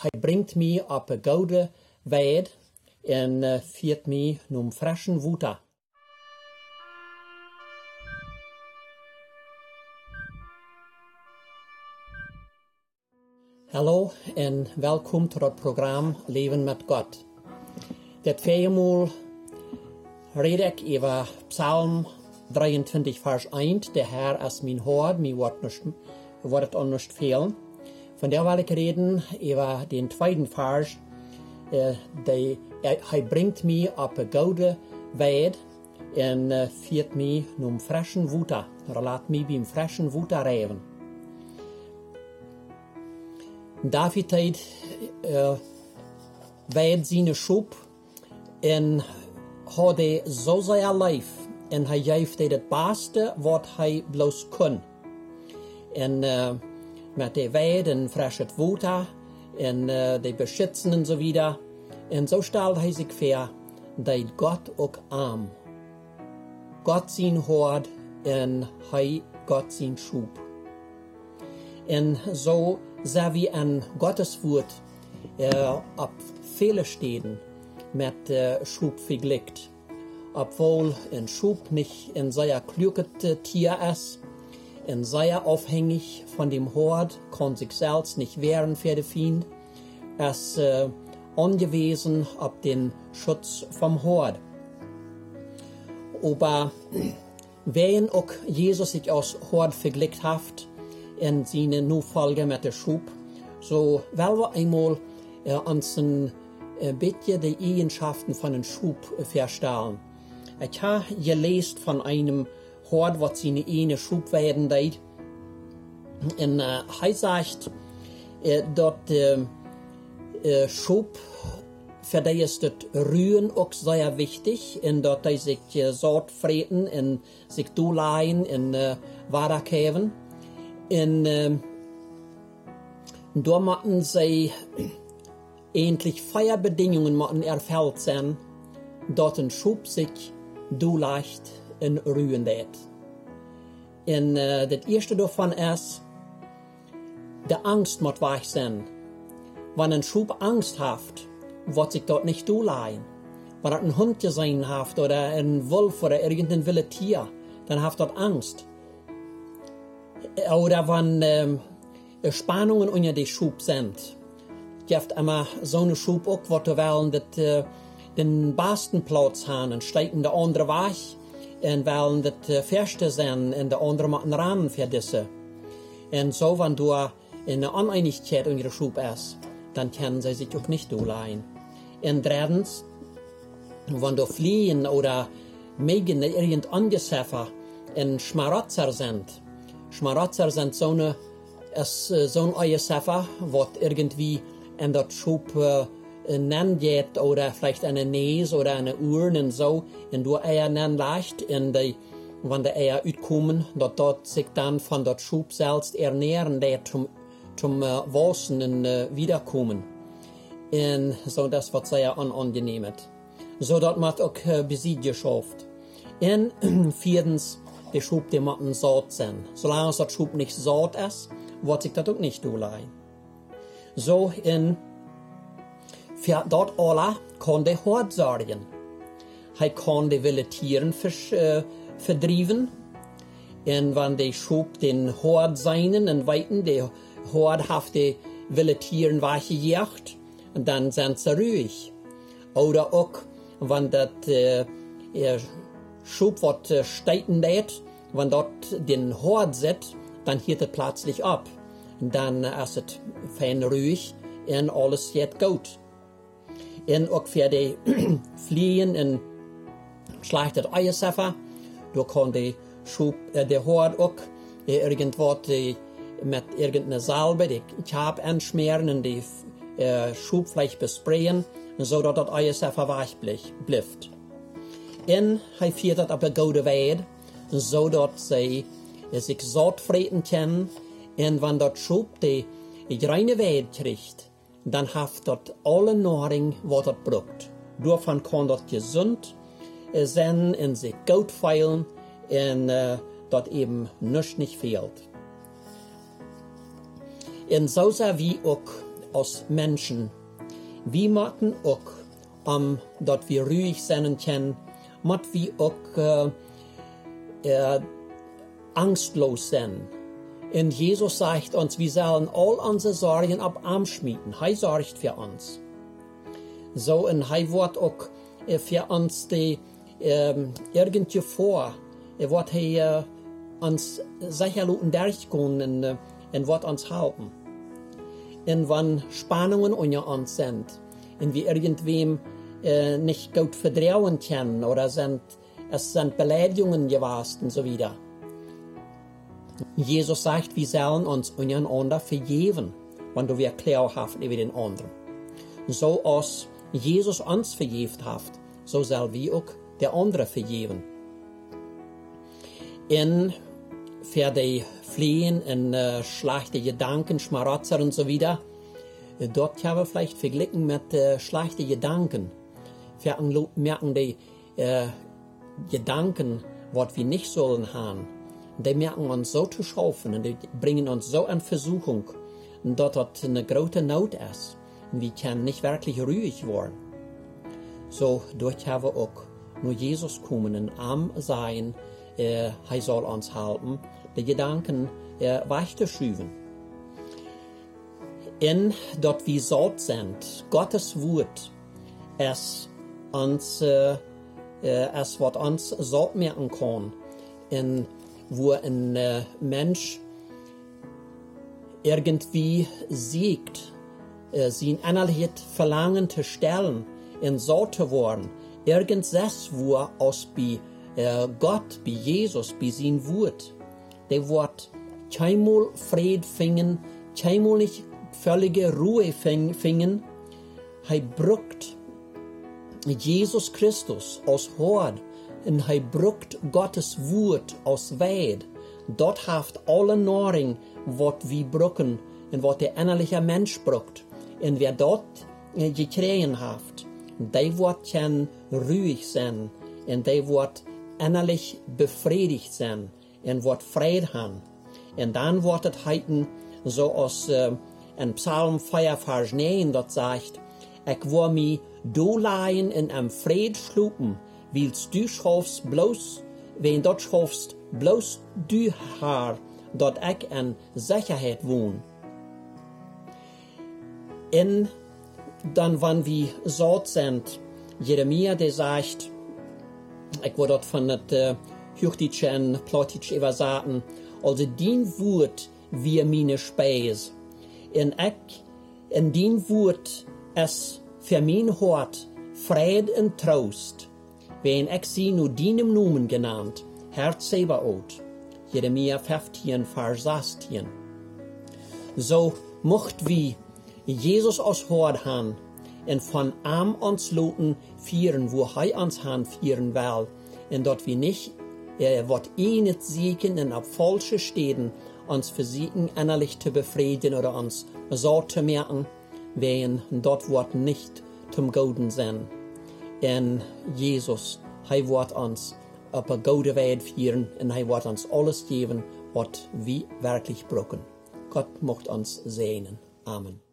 hij brengt mij op een gouden weid en viert mij num frischen water. Hallo en welkom tot het programma Leven met God. Dit viermaal red ik over Psalm 23, vers 1. De Herr is mijn hoord, mij wordt, nicht, wordt het onnicht fehlen. Von der will ich reden über den zweiten Vers. Äh, er, bringt mich auf eine gute Weid und äh, führt mich num frischen Wutter. Er lässt mich beim frischen Wutter reiben. David hat äh, Weid seine Schub und hat so sehr lief und er geeft das Beste, was er bloß kann. Und äh, met de weid en frisches water en uh, de beschützen en so wieder. En so stellt hij zich voor dat Gott ook arm. Gott zijn hoort en hij Gott zijn schub. En zo zijn we aan Gottes woord uh, op vele steden met uh, schub vergleicht. Obwohl ein Schub nicht ein sehr kluges Tier ist, und sehr aufhängig von dem Hort, kann sich selbst nicht wehren für den Feind. Es äh, angewiesen auf den Schutz vom Hort. Aber wenn auch Jesus sich als Hort verglichen hat in seine Nachfolge mit der Schub, so wollen wir einmal äh, uns ein äh, bisschen die Eigenschaften von einem Schub verstellen. Ich habe gelesen von einem hoort wat zijn ene schroepweiden deed. En uh, hij zegt uh, dat uh, uh, schroep für die ist das Rühren auch sehr wichtig, in dat hij sich uh, zort vreten en sich doeleien en uh, waterkeven. En uh, daar moeten zij endlich Feierbedingungen erfüllt sein, dat een schub sich doeleicht en ruwen deed. En uh, het eerste daarvan is, de angst moet weg zijn. Wanneer een schub angst heeft, wordt zich dat niet toelaten. Wanneer een hondje zijn heeft, of een wolf, of irgendein wilde Tier, dan heeft dat angst. Oder wanneer uh, Spannungen unter die Schub sind. Je hebt immer so eine Schub auch, wat we willen dat uh, den besten Platz haben, und steigen de andere weg, en willen het uh, verste zijn en de andere moeten ramen voor deze. En zo, wanneer du in eine Uneinigkeit in ihrer Schub ist, dann können sie sich auch nicht durchleihen. Und drittens, wenn du fliehen oder megen irgend angeseffer in Schmarotzer sind. Schmarotzer sind so eine, so ein Eierseffer, was irgendwie in der Schub äh, geht oder vielleicht eine Näs oder eine Uhr und so, und du eher nennen leicht in die, wenn die Eier utkommen, dat dort sich dann von dort Schub selbst ernähren, der zum, zum äh, Waschen und äh, wiederkommen. Und so das wird sehr unangenehm. So dort macht auch äh, Besitz geschafft. Und viertens, der Schub, der macht Saat sein. Solange der Schub nicht Saat ist, wird sich das auch nicht durchleihen. So in für dort alla kan de hård sorgen. Han kan de vilja tieren för, äh, verdriven. Und wenn de schob den hård seinen und weiten, de hård haft de vilja tieren weiche jacht, dann sind sie ruhig. Oder auch, wenn das äh, Schub wird äh, steiten lädt, wenn dort den Hort sitzt, dann hielt es plötzlich ab. Dann ist es fein ruhig und alles geht gut. Auch für die Fliehen und schlechtet Eierseffer, da kann die Schub, äh, der Hort auch äh, irgendwo die, mit irgendeiner Salbe die Kap anschmieren und die äh, Schub vielleicht besprayen, so dass das Eierseffer weich bleibt. Viert dat op een goede weid, zodat zij zich zot vreten können. Und wenn dat Schub die reine Weid kriegt, dann haft dort alle Nahrung, was das braucht. Davon kann das gesund sein und sich gut feilen und äh, dort eben nichts nicht fehlt. Und so wie auch als Menschen. Wir machen auch, um, dass wir ruhig sein können, müssen wir auch äh, äh, angstlos sein. Und Jesus sagt uns, wir sollen all unsere Sorgen ab Arm schmieden. Er sorgt für uns. So, und er wird auch äh, für uns die ähm, irgendwie vor, er wird äh, uns sicher durchgehen und, und wird uns helfen. Und wenn Spannungen unter uns sind, und wir irgendwem äh, nicht gut vertrauen können oder sind, es sind Beleidigungen gewesen und so wieder. Jesus sagt, wir sollen uns untereinander vergeben, wenn du wir klärhaft über den anderen. So als Jesus uns vergeben hat, so soll wir auch der andere vergeben. In für die Fliehen in äh, schlechte Gedanken, Schmarotzer und so wieder, dort haben wir vielleicht verglichen mit äh, schlechten Gedanken. Wir merken die äh, Gedanken, was wir nicht sollen haben die merken uns so zu schaffen und die bringen uns so an Versuchung, dort hat eine große Not ist. Und wir können nicht wirklich ruhig werden. So, dort haben wir auch nur Jesus kommen und arm sein, er soll uns helfen, die Gedanken äh, weichzuschieben. In dort wir salt sind, Gottes Wort, es uns, äh, äh es wird uns salt merken kann, in wo ein äh, Mensch irgendwie siegt, äh, innerliches Verlangen zu stellen, in so zu werden, irgendwas, wo aus bei äh, Gott, bei Jesus, bei sein Wort, der wird keinmal Fried finden, keinmal nicht völlige Ruhe finden, er brückt Jesus Christus aus Hort und hij brukt Gottes Wort aus Weit. Dort haft alle Nahrung, wat wir brucken und wat der innerliche Mensch brukt. Und wer dort äh, gekriegen haft, der wird kann ruhig sein und der wird innerlich befriedigt sein und wird Fried haben. Und dann wird es heiten, so aus äh, in Psalm 4, Vers 9, dort sagt, ich will mich do leihen in einem Fried willst du schaffst bloß, wenn dort schaffst, bloß du haar, dort ich in Sicherheit wohn. In, dann, wann wir so sind, Jeremia, der sagt, ich wurde dort von der äh, Hüchtitsche und Plotitsche übersaten, also din Wort wie meine Speis. In ich, in din Wort es für mein Hort Fried und Trost wen ik sie nu dienem Numen genannt, Herr Zebaoth, Jeremia 15, Vers 16. So mocht wie Jesus aus Hort han en von am uns luten vieren, wo hei uns han vieren will, en dort wie nicht, er wird eh nicht siegen en ab falsche Städten uns versiegen innerlich zu befrieden oder uns so zu merken, wen dort wird nicht zum Golden sein in Jesus. Hij wordt ons op een goede weg vieren en hij wordt ons alles geven wat we werkelijk broken. Gott mocht ons zegenen. Amen.